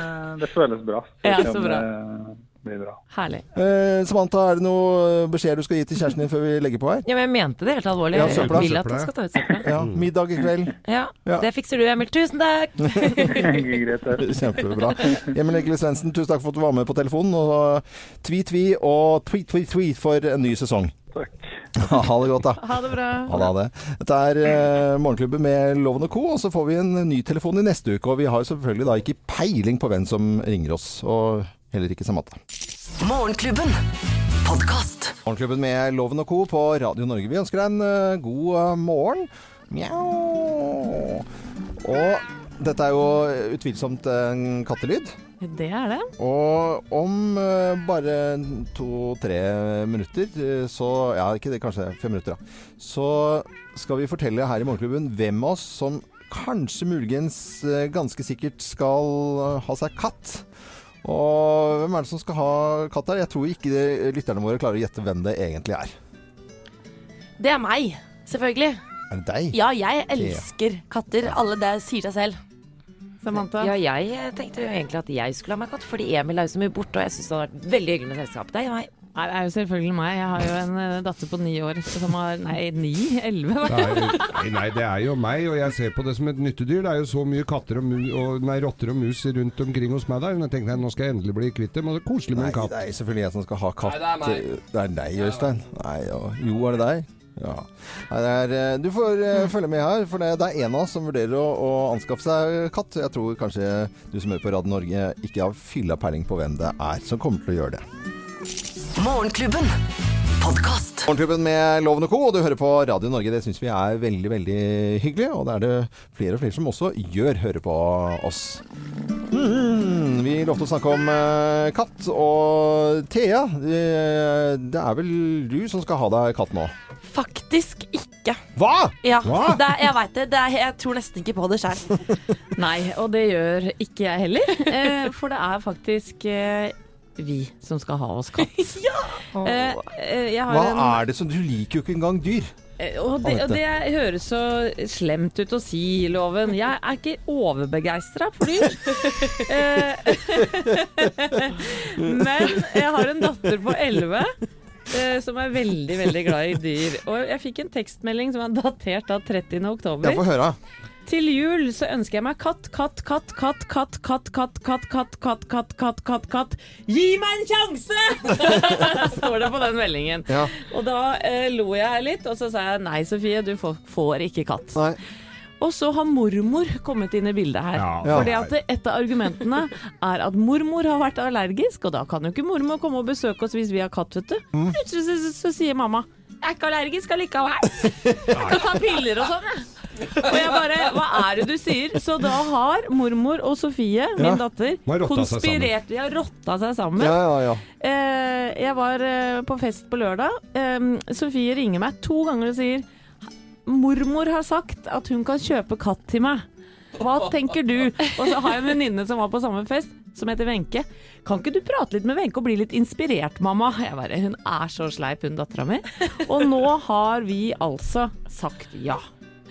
det føles bra. Ja, så bra. Det blir bra. Herlig. Eh, Samantha, er det noe beskjed du skal gi til kjæresten din før vi legger på her? Ja, men jeg mente det helt alvorlig. Ja, Jeg vil at han skal ta ut søpla. Ja, Middag i kveld. Ja, Ja. det fikser du, Emil. Tusen takk! Kjempebra. Emil Egil Svendsen, tusen takk for at du var med på telefonen. Og tweet-tvi og tweet-tweet-tweet for en ny sesong. Takk. Ha det godt, da. Ha det bra. Ha det, ha det. Dette er eh, Morgenklubben med Loven og Co. Og så får vi en ny telefon i neste uke. Og vi har selvfølgelig da ikke peiling på hvem som ringer oss. Og heller ikke Samantha. Morgenklubben. Podkast. Morgenklubben med Loven og Co. på Radio Norge. Vi ønsker deg en uh, god uh, morgen. Mjau. Og dette er jo utvilsomt en kattelyd. Det er det. Og om eh, bare to-tre minutter, så Ja, ikke det, kanskje fem minutter, da. Så skal vi fortelle her i Morgenklubben hvem av oss som kanskje muligens ganske sikkert skal ha seg katt. Og hvem er det som skal ha katt her? Jeg tror ikke det- lytterne våre klarer å gjette hvem det egentlig er. Det er meg, selvfølgelig. Er det deg? Ja, jeg elsker katter. Alle det sier seg selv. Samantha? Ja, jeg tenkte jo egentlig at jeg skulle ha meg katt, fordi Emil er jo så mye borte, og jeg syns det hadde vært veldig hyggelig med selskap. Det er meg. Nei, det er jo selvfølgelig meg. Jeg har jo en eh, datter på ni år som har Nei, ni? Elleve? Er, nei, nei, det er jo meg, og jeg ser på det som et nyttedyr. Det er jo så mye katter og, mu og nei, rotter og mus rundt omkring hos meg der. Men jeg tenkte nå skal jeg endelig bli kvitt dem, og det er koselig med en katt. Nei, det er selvfølgelig jeg som skal ha katt. Nei, det er meg. Det er deg, Øystein. Nei. Jo, er det deg? Ja. Nei, det er, eh, du får uh, følge med her, for det, det er en av oss som vurderer å, å anskaffe seg katt. Jeg tror kanskje du som hører på Radio Norge ikke har fylla peiling på hvem det er som kommer til å gjøre det. Morgenklubben. Podkast. Morgenklubben med Loven og Co. Og du hører på Radio Norge. Det syns vi er veldig, veldig hyggelig. Og det er det flere og flere som også gjør, hører på oss. Mm, vi lovte å snakke om eh, katt. Og Thea, eh, det er vel du som skal ha deg katt nå? Faktisk ikke. Hva?! Ja, Hva? Det jeg veit det. det er, jeg tror nesten ikke på det sjøl. Nei, og det gjør ikke jeg heller. Eh, for det er faktisk eh, vi som skal ha oss katt. Eh, eh, jeg har Hva en, er det som Du liker jo ikke engang dyr. Eh, Og det, og det høres så slemt ut å si, Loven. Jeg er ikke overbegeistra for dyr. Eh, Men jeg har en datter på 11 eh, som er veldig, veldig glad i dyr. Og jeg fikk en tekstmelding som er datert av 30. oktober. Jeg får høre. Til jul så ønsker jeg meg katt, katt, katt, katt, katt, katt, katt, katt, katt, katt, katt, katt, katt, katt. Gi meg en sjanse! Står det på den meldingen. Ja. Og da eh, lo jeg litt, og så sa jeg nei, Sofie, du får, får ikke katt. Nei. Og så har mormor kommet inn i bildet her. Ja. Fordi at et av argumentene er at mormor har vært allergisk, og da kan jo ikke mormor komme og besøke oss hvis vi har katt, vet du. Plutselig så, så, så sier mamma jeg er ikke allergisk allikevel. Jeg kan ta piller og sånn, jeg. Og jeg bare Hva er det du sier? Så da har mormor og Sofie, min datter, konspirert. De har rotta seg sammen. Ja, ja, ja. Eh, jeg var eh, på fest på lørdag. Sofie ringer meg to ganger og sier Mormor har sagt at hun kan kjøpe katt til meg. Hva tenker du? Og så har jeg en venninne som var på samme fest, som heter Wenche. Kan ikke du prate litt med Wenche og bli litt inspirert, mamma? Jeg bare, Hun er så sleip, hun dattera mi. Og nå har vi altså sagt ja.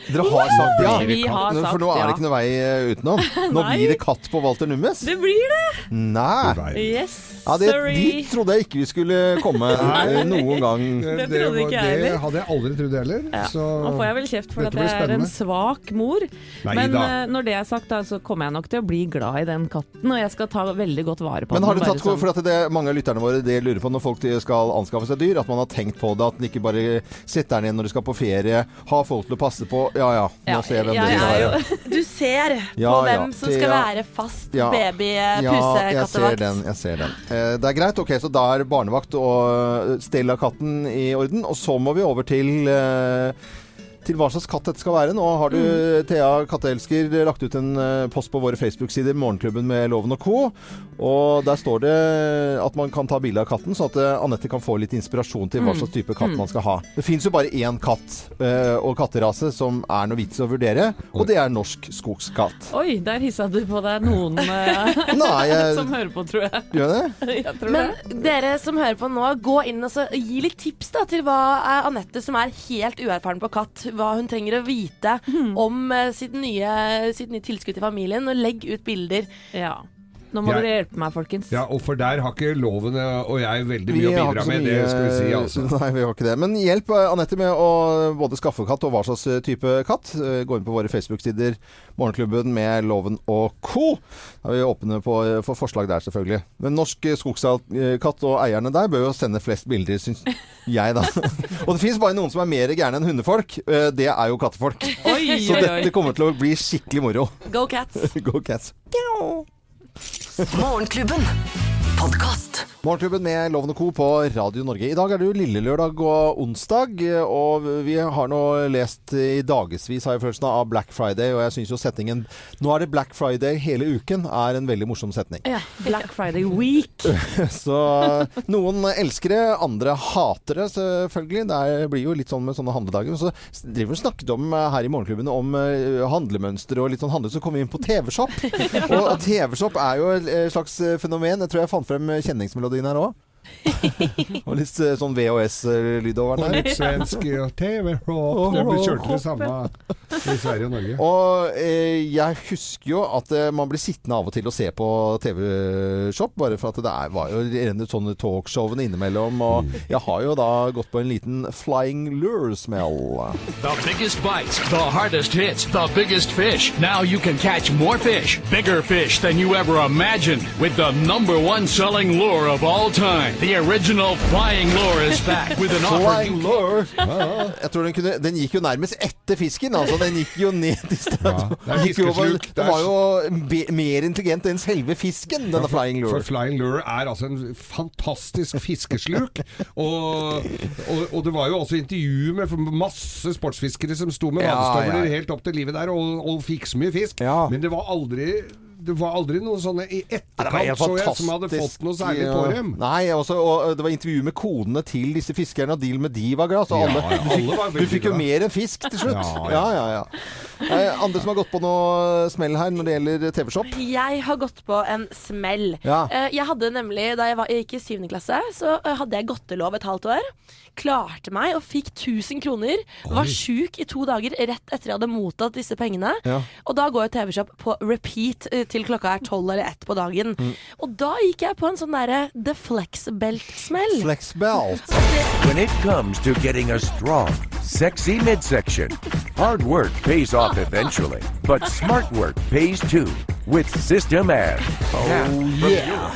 Dere har sagt ja? Vi har sagt For nå er det ikke noe vei eh, utenom. Nå blir det katt på Walter Nummes. Det blir det! Nei! Yes, Ja, det, sorry. dit trodde jeg ikke vi skulle komme eh, noen gang. Det trodde ikke jeg det hadde jeg aldri trodd heller. Ja. Så Nå får jeg vel kjeft for at jeg er en svak mor. Nei Men eh, når det er sagt, da, så kommer jeg nok til å bli glad i den katten. Og jeg skal ta veldig godt vare på Men har du den. tatt, sånn- for at det, Mange av lytterne våre det lurer på når folk skal anskaffe seg dyr, at man har tenkt på det. At man ikke bare setter den igjen når du skal på ferie, har folk til å passe på. Ja ja, nå Ja, ser jeg hvem skal er. Du ser Ja, på ja, hvem som skal være fast Ja. baby Ja, pusekattevakt. den. Jeg ser den. Eh, det er greit. Ok, så da er barnevakt og stell av katten i orden. Og så må vi over til eh, til hva slags katt dette skal være. Nå har du, Thea katteelsker, lagt ut en eh, post på våre Facebook-sider, Morgenklubben med Loven og co. Og der står det at man kan ta bilde av katten, sånn at eh, Anette kan få litt inspirasjon til hva Mm. slags type katt Mm. man skal ha. Det fins jo bare én katt eh, og katterase som er noe vits å vurdere, og det er norsk skogskatt. Oi, der hissa du på deg noen eh, Nei, jeg- som hører på, tror jeg. Gjør det? Jeg tror Men det. dere som hører på nå, gå inn og så gi litt tips da, til hva er Anette, som er helt uerfaren på katt, hva hun trenger å vite om eh, sitt, nye, sitt nye tilskudd til familien, og legg ut bilder. Ja. Nå må Jeg- dere hjelpe meg, folkens. Ja, og for der har ikke loven og jeg veldig Vi mye å bidra med, det skal vi si, altså. Nei, vi har ikke det. Men hjelp eh, Anette med å både skaffe katt og hva slags eh, type katt. Eh, Gå inn på våre Facebook-sider, Morgenklubben med Loven og co. Da er vi åpne på, for forslag der, selvfølgelig. Men Norsk Skogskatt og eierne der bør jo sende flest bilder, syns jeg, da. og det fins bare noen som er mer gærne enn hundefolk. Det er jo kattefolk. Oi, Så oi, oi. dette kommer til å bli skikkelig moro. Go cats! Go cats. Morgenklubben. Podkast. Morgenklubben med Loven og Co. på Radio Norge. I dag er det jo lille lørdag og onsdag, og vi har nå lest i dagevis har jeg følelsen av Black Friday, og jeg syns jo setningen 'Nå er det Black Friday hele uken' er en veldig morsom setning. Ja, Black Friday week. Så noen elsker det, andre hater det, selvfølgelig. Det blir jo litt sånn med sånne handledager. Så driver vi og snakket om eh, her i Morgenklubben om eh, handlemønster og litt sånn handel, så kommer vi inn på TV-shop. Og, TV-shop er jo et slags fenomen. Jeg tror jeg fant frem eh, kjenningsmelodien her òg. Og litt eh, sånn VHS-lyd over Og den litt svensk TV-rock. Det blir kjørt det samme i Sverige og Norge. Og eh, jeg husker jo at eh, man blir sittende av og til og se på TV-shop, bare for at det er, var jo rene sånne talkshowene innimellom. Og jeg har jo da gått på en liten flying lure-smell. The biggest bites, the hardest hits, the biggest fish. Now you can catch more fish, bigger fish than you ever imagined with the number one selling lure of all time. The original flying lure is back with an offer Flying you lure. Jeg tror den, kunne, den gikk jo nærmest etter fisken. Altså, den gikk jo ned i stedet. det er Den var jo be, mer intelligent enn selve fisken, denne for, flying lure. For Flying Lure er altså en fantastisk fiskesluk. og, og, og det var jo også intervju med masse sportsfiskere som sto med Ja, vadestøvler ja. helt opp til livet der og, og fikk så mye fisk. Men det var aldri det var aldri noen sånne i Ja, etterkant så jeg, som hadde fått noe særlig ja. på dem. Nei, også, og det var intervju med konene til disse fiskerne, og de med de var glad. Så alle, ja, du, fikk, alle var du fikk jo mer enn fisk til slutt. Ja, Ja, ja. ja, ja. Eh, andre som har gått på noe smell her når det gjelder TV-shop? Jeg har gått på en smell. Ja. Eh, Jeg hadde nemlig, Da jeg, var, jeg gikk i syvende klasse, så eh, hadde jeg godtelov et halvt år. Klarte meg og fikk 1000 kroner. Var sjuk i to dager rett etter jeg hadde mottatt disse pengene. Ja. Og da går jo TV-shop på repeat eh, til klokka er tolv eller ett på dagen. Mm. Og da gikk jeg på en sånn derre The Flex-belt-smell. Flex belt. When it comes to getting a strong, sexy midsection, hard work pays off eventually, but smart work pays too with System Ab.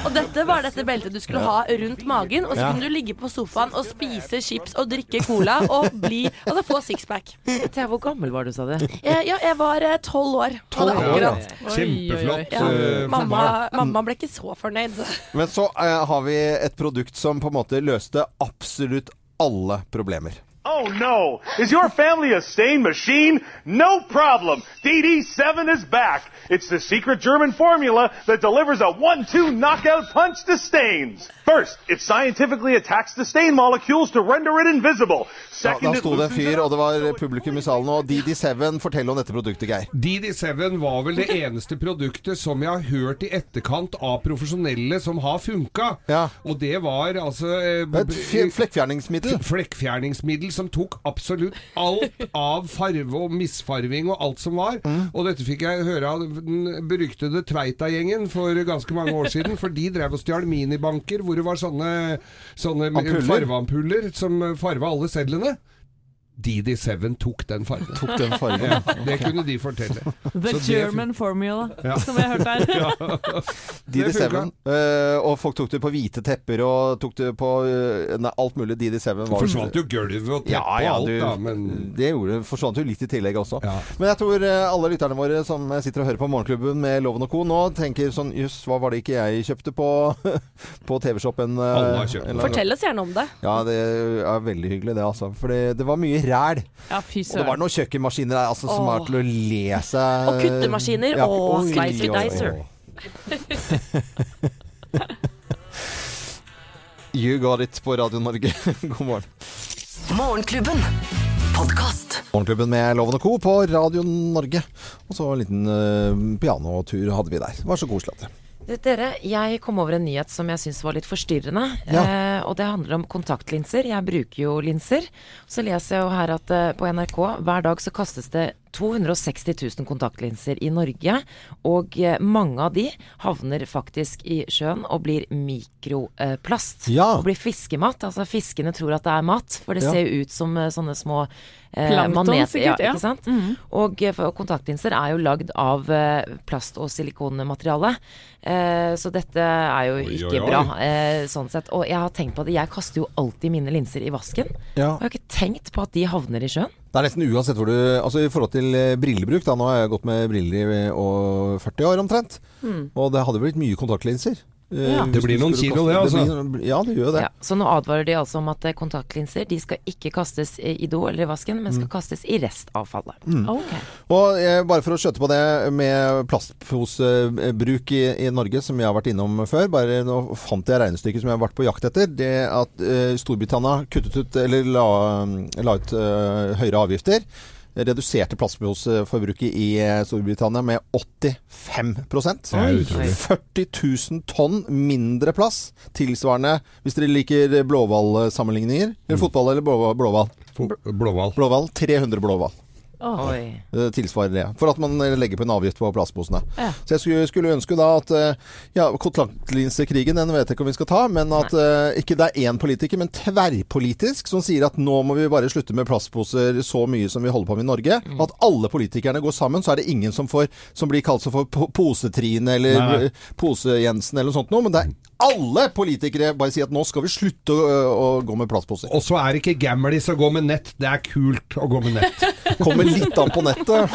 Og dette var dette beltet du skulle ha rundt magen, og så Ja. kunne du ligge på sofaen og spise chips og drikke cola og bli Altså få sixpack. Thea, hvor gammel var du, sa du? Eh, Ja, jeg var eh, tolv år. Tolv år, ja. Kjempeflott, Ja. eh, Mamma, mamma ble ikke så fornøyd. Men så uh, har vi et produkt som på en måte løste absolutt alle problemer. Oh no! Is your family a stain machine? No problem! DD7 is back! It's the secret German formula that delivers a 1-2 knockout punch to stains! First, it scientifically attacks the stain molecules to render it invisible. Ja, da sto det en fyr, og det var publikum i salen, og DD7 fortell om dette produktet, Geir. DD7 var vel det eneste produktet som jeg har hørt i etterkant av profesjonelle som har funka. Og det var altså eh, Et flekkfjerningsmiddel. Flekkfjerningsmiddel som tok absolutt alt av farve og misfarving og alt som var. Mm. Og dette fikk jeg høre av den beryktede Tveita-gjengen for ganske mange år siden. For de drev og stjal minibanker hvor det var sånne, sånne farveampuller som farva alle sedlene. DD7 tok den fargen. Tok den fargen. Ja, det kunne de fortelle. The Så det- German formula, Ja. som jeg har hørt her. Ja. Det DD7. funka. eh, og folk tok det på hvite tepper og tok det på uh, nei, alt mulig. DD7 var forsvant jo gulvet og teppet ja, ja, og alt, du, da, men Det gjorde. Forsvant jo litt i tillegg også. Men jeg tror eh, alle lytterne våre som sitter og hører på Morgenklubben med Loven og Co. nå tenker sånn Jøss, hva var det ikke jeg kjøpte på, på TV-shoppen? Fortell oss gjerne om det. Ja, det er veldig hyggelig det, altså. For det, det var mye ræl. Ja, fy Og det var noen kjøkkenmaskiner der altså, som var til å le seg Og kuttemaskiner, Ja, og slicer dicer. You got it på Radio Norge. God morgen. Morgenklubben. Podkast. Morgenklubben med Loven og Co. på Radio Norge. Og så en liten uh, pianotur hadde vi der. Det var så koselig. at det. Dere, jeg kom over en nyhet som jeg syns var litt forstyrrende. Ja. Eh, og det handler om kontaktlinser. Jeg bruker jo linser. Så leser jeg jo her at eh, på NRK hver dag så kastes det 260 000 kontaktlinser i Norge. Og eh, mange av de havner faktisk i sjøen og blir mikroplast. Ja. Og blir fiskemat. Altså fiskene tror at det er mat, for det Ja. ser jo ut som eh, sånne små eh, Plankton, maneter. sikkert, ja. Ikke sant? Og -hmm. Og kontaktlinser er jo lagd av plast- og silikonmateriale. Eh, så dette er jo Oi, ikke oi, oi. bra, sånn sett. Og jeg har tenkt på det, jeg kaster jo alltid mine linser i vasken. Ja. Jeg har ikke tenkt på at de havner i sjøen. Det er nesten uansett hvor du Altså I forhold til eh, brillebruk, da. Nå har jeg gått med briller i 40 år omtrent. Mm. Og det hadde blitt mye kontaktlinser. Eh, Ja. Det blir noen kilo, det, altså. blir- ja, det gjør det. Ja, så nå advarer de altså om at eh, kontaktlinser de skal ikke kastes i do eller i vasken, men Mm. skal kastes i restavfallet. Ok. Og eh, bare for å skjøtte på det med plastposebruk i, i Norge, som jeg har vært innom før. Bare nå fant jeg regnestykket som jeg har vært på jakt etter. Det at eh, Storbritannia kuttet ut, eller la, la ut eh, høyere avgifter. Reduserte plastposeforbruket i eh, Storbritannia med 85 Det er 40 000 tonn mindre plass. Tilsvarende, hvis dere liker blåhvalsammenligninger. Eller fotball eller blå- blåhval. Blåhval. Blåhval. 300 blåhval. Oi. Det tilsvarer det. For at man legger på en avgift på plastposene. Ja. Så jeg skulle, skulle ønske da at eh, Ja, kontaktlinsekrigen, den vet jeg ikke om vi skal ta. Men at eh, ikke det er én politiker, men tverrpolitisk, som sier at nå må vi bare slutte med plastposer så mye som vi holder på med i Norge. Mm. At alle politikerne går sammen, så er det ingen som, får, som blir kalt for po- Posetrine eller Nei, nei. eh, Pose-Jensen eller noe sånt noe. Men det er alle politikere bare sier at nå skal vi slutte å, å gå med plastposer. Og så er det ikke gamlis å gå med nett. Det er kult å gå med nett. Kommer litt an på nettet.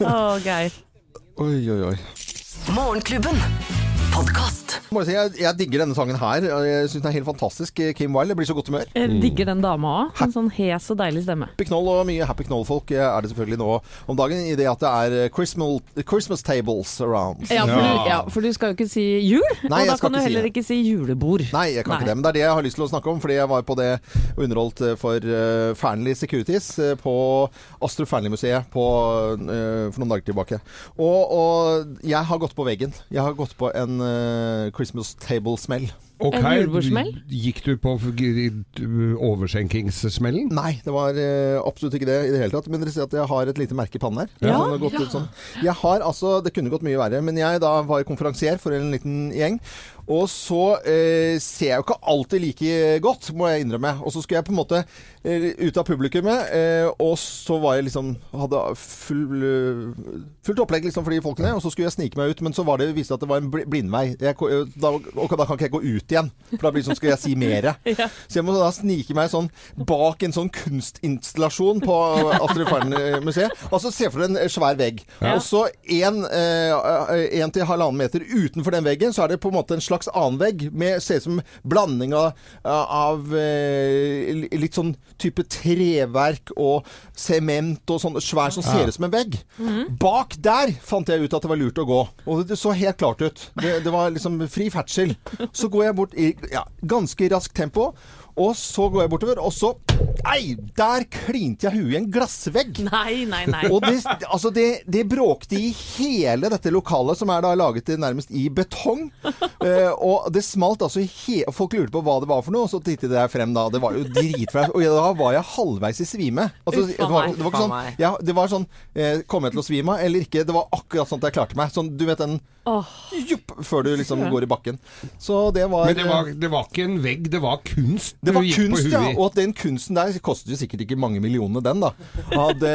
Å, Geir. Oi, oi, oi. Morgenklubben. Podkast. Jeg, jeg, digger denne sangen her. Jeg syns den er helt fantastisk. Kim Wilde. Blir så godt humør. Jeg digger den dama òg. En sånn hes og deilig stemme. Happy Knoll og mye Happy Knoll-folk er det selvfølgelig nå om dagen, i det at det er Christmas, Christmas tables around. Ja for, Du, ja, for du skal jo ikke si jul, Nei, og da kan du heller si ikke si julebord. Nei, jeg kan Nei. ikke det. Men det er det jeg har lyst til å snakke om, fordi jeg var på det og underholdt eh, for uh, Fearnley Securities uh, på Astrup Fearnley-museet på, eh, for noen dager tilbake. Og, og jeg har gått på veggen. Jeg har gått på en eh, Christmas table-smell. Okay. En julebordsmell? Gikk du på overskjenkingssmellen? Nei, det var uh, absolutt ikke det i det hele tatt. Men dere ser at jeg har et lite merke i pannen her. Ja, Sånn, det har gått ut sånn. Jeg har altså Det kunne gått mye verre. Men jeg da var konferansier for en liten gjeng. Og så eh, ser jeg jo ikke alltid like godt, må jeg innrømme. Og så skulle jeg på en måte ut av publikummet, eh, og så var jeg liksom Hadde full, eh, fullt opplegg liksom for de folkene, og så skulle jeg snike meg ut, men så var det viste at det var en bl- blindvei. Jeg, eh, da, og da kan ikke jeg gå ut igjen, for da blir det sånn skal jeg si mere. Så jeg må da snike meg sånn bak en sånn kunstinstallasjon på Astrid Fearn-museet. Altså se for deg en svær vegg. Ja. Og så en, eh, en til halvannen meter utenfor den veggen, så er det på en måte en slags annen vegg. Med, ser ut som blanding av, av eh, litt sånn type treverk og sement og sånn svær som ser ut som en vegg. Bak der fant jeg ut at det var lurt å gå. Og det så helt klart ut. Det, det var liksom fri ferdsel. Så går jeg bort i ja, ganske raskt tempo. Og så går jeg bortover, og så Nei! Der klinte jeg huet i en glassvegg. Nei, nei, nei. Og det, altså det, det bråkte i hele dette lokalet, som er da laget nærmest i betong. Eh, og det smalt altså i hele Folk lurte på hva det var for noe, og så tittet jeg frem da. Det var jo dritflaut. Og da var jeg halvveis i svime. Altså, det, var, det var ikke sånn, ja, det var sånn eh, Kommer jeg til å svime av eller ikke? Det var akkurat sånn at jeg klarte meg. Sånn, du vet den Åh. jupp, før du liksom går i bakken. Så det var Men det var, det var ikke en vegg, det var kunst det var kunst, ja. Og at den kunsten der kostet jo sikkert ikke mange millionene, den, da. Hadde,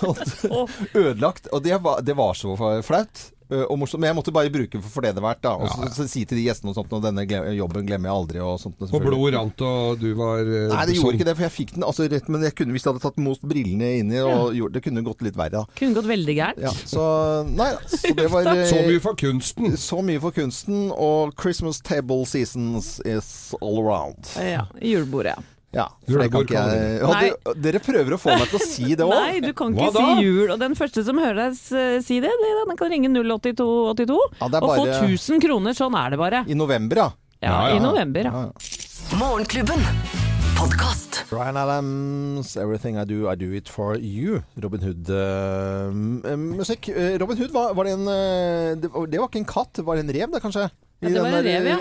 hadde ødelagt. Og det var, det var så flaut. Ø, Og morsomt, men jeg måtte bare bruke for, for det det er verdt. da Og så, så si til de gjestene og sånt Og denne jobben glemmer jeg aldri. Og sånt, Og blod rant, og du var eh, Nei, det gjorde ikke det, for jeg fikk den altså rett Men jeg kunne, hvis jeg hadde tatt most brillene inni, og gjort, det kunne gått litt verre. da Kunne gått veldig gærent. ja, Så nei. Så det var eh, Så mye for kunsten. Så mye for kunsten. Og Christmas table seasons is all around. Ja, julebordet, ja. Ja, for det kan ikke jeg ja, Dere prøver å få meg til å si det òg. Nei, du kan ikke si jul. Og den første som hører deg si det, det den kan ringe 08282 Ja, er og få bare- 1000 kroner. Sånn er det bare. I november, ja. Ja, i november, ja. Morgenklubben. Bryan Adams, 'Everything I Do, I Do It For You'. Robin Hood-musikk. Robin Hood, var, var det en eh, det, var- det var ikke en katt, var det en rev det, kanskje? Ja, det var en rev, ja. ja.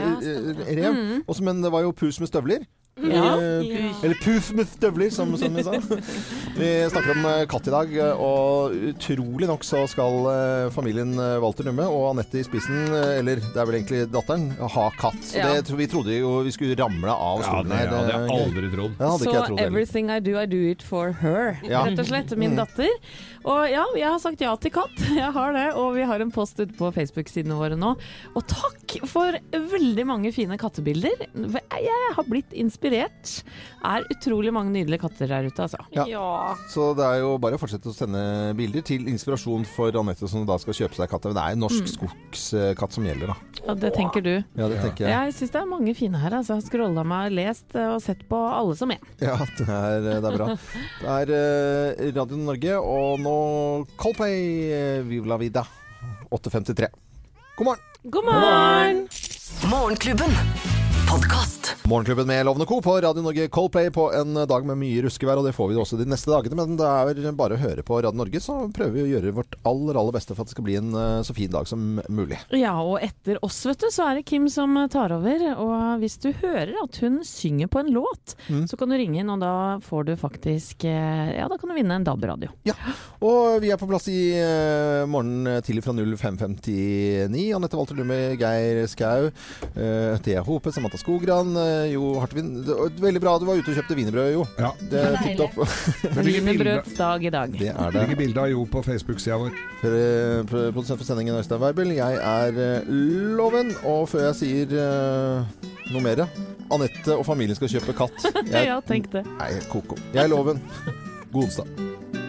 rev. Mm. Også, men det var jo pus med støvler. Ja. Eh, Eller puf med støvler, som, som vi sa. Vi snakker om eh, katt i dag, eh, og utrolig nok så skal eh, familien eh, Walter Numme og Anette i spissen, eh, eller det er vel egentlig datteren, ha katt. Så Ja. det, vi trodde jo vi skulle ramle av Ja, stolen det hadde jeg eh, aldri trodd. Så. 'everything I do, I do it for her', Ja. rett og slett. Min Mm. datter. Og ja, jeg har sagt ja til katt. Jeg har det. Og vi har en post ute på Facebook-sidene våre nå. Og takk for veldig mange fine kattebilder. Jeg har blitt inspirert. Er utrolig mange nydelige katter der ute, altså. Ja. Så det er jo bare å fortsette å sende bilder til inspirasjon for Anette som da skal kjøpe seg katt. Men det er en norsk Mm. skogskatt som gjelder, da. Ja, det tenker du. Ja, det tenker jeg. Jeg syns det er mange fine her. Altså. Jeg har scrolla meg, lest og sett på alle som en. Ja, det er, det er bra. Det er eh, Radio Norge, og nå Coldplay, eh, Viva vida. 8.53. God morgen! God morgen! Morgenklubben. Podkast. Morgenklubben med Lovende Co. på Radio Norge Coldplay på en dag med mye ruskevær, og det får vi også de neste dagene. Men det er bare å høre på Radio Norge, så prøver vi å gjøre vårt aller, aller beste for at det skal bli en eh, så fin dag som mulig. Ja, og etter oss, vet du, så er det Kim som tar over. Og hvis du hører at hun synger på en låt, Mm. så kan du ringe inn, og da får du faktisk eh, Ja, da kan du vinne en DAB-radio. Ja, Og vi er på plass i uh, morgen tidlig fra 05.59. Anette Walter Lumme, Geir Skau, uh, Thea Hope, Samantha Skogran, eh, Jo Hartvin. Det var Veldig bra du var ute og kjøpte wienerbrød, Jo. Ja. Det er tipp topp. Wienerbrødsdag i dag. Det er Det ligger bilde av Jo på Facebook-sida vår. Pro- Produsent for sendingen Øystein Weibel. Jeg er eh, Loven. Og før jeg sier uh, noe mer Anette og familien skal kjøpe katt. Jeg, ja, tenk det. Nei, koko. Jeg er Loven. God onsdag.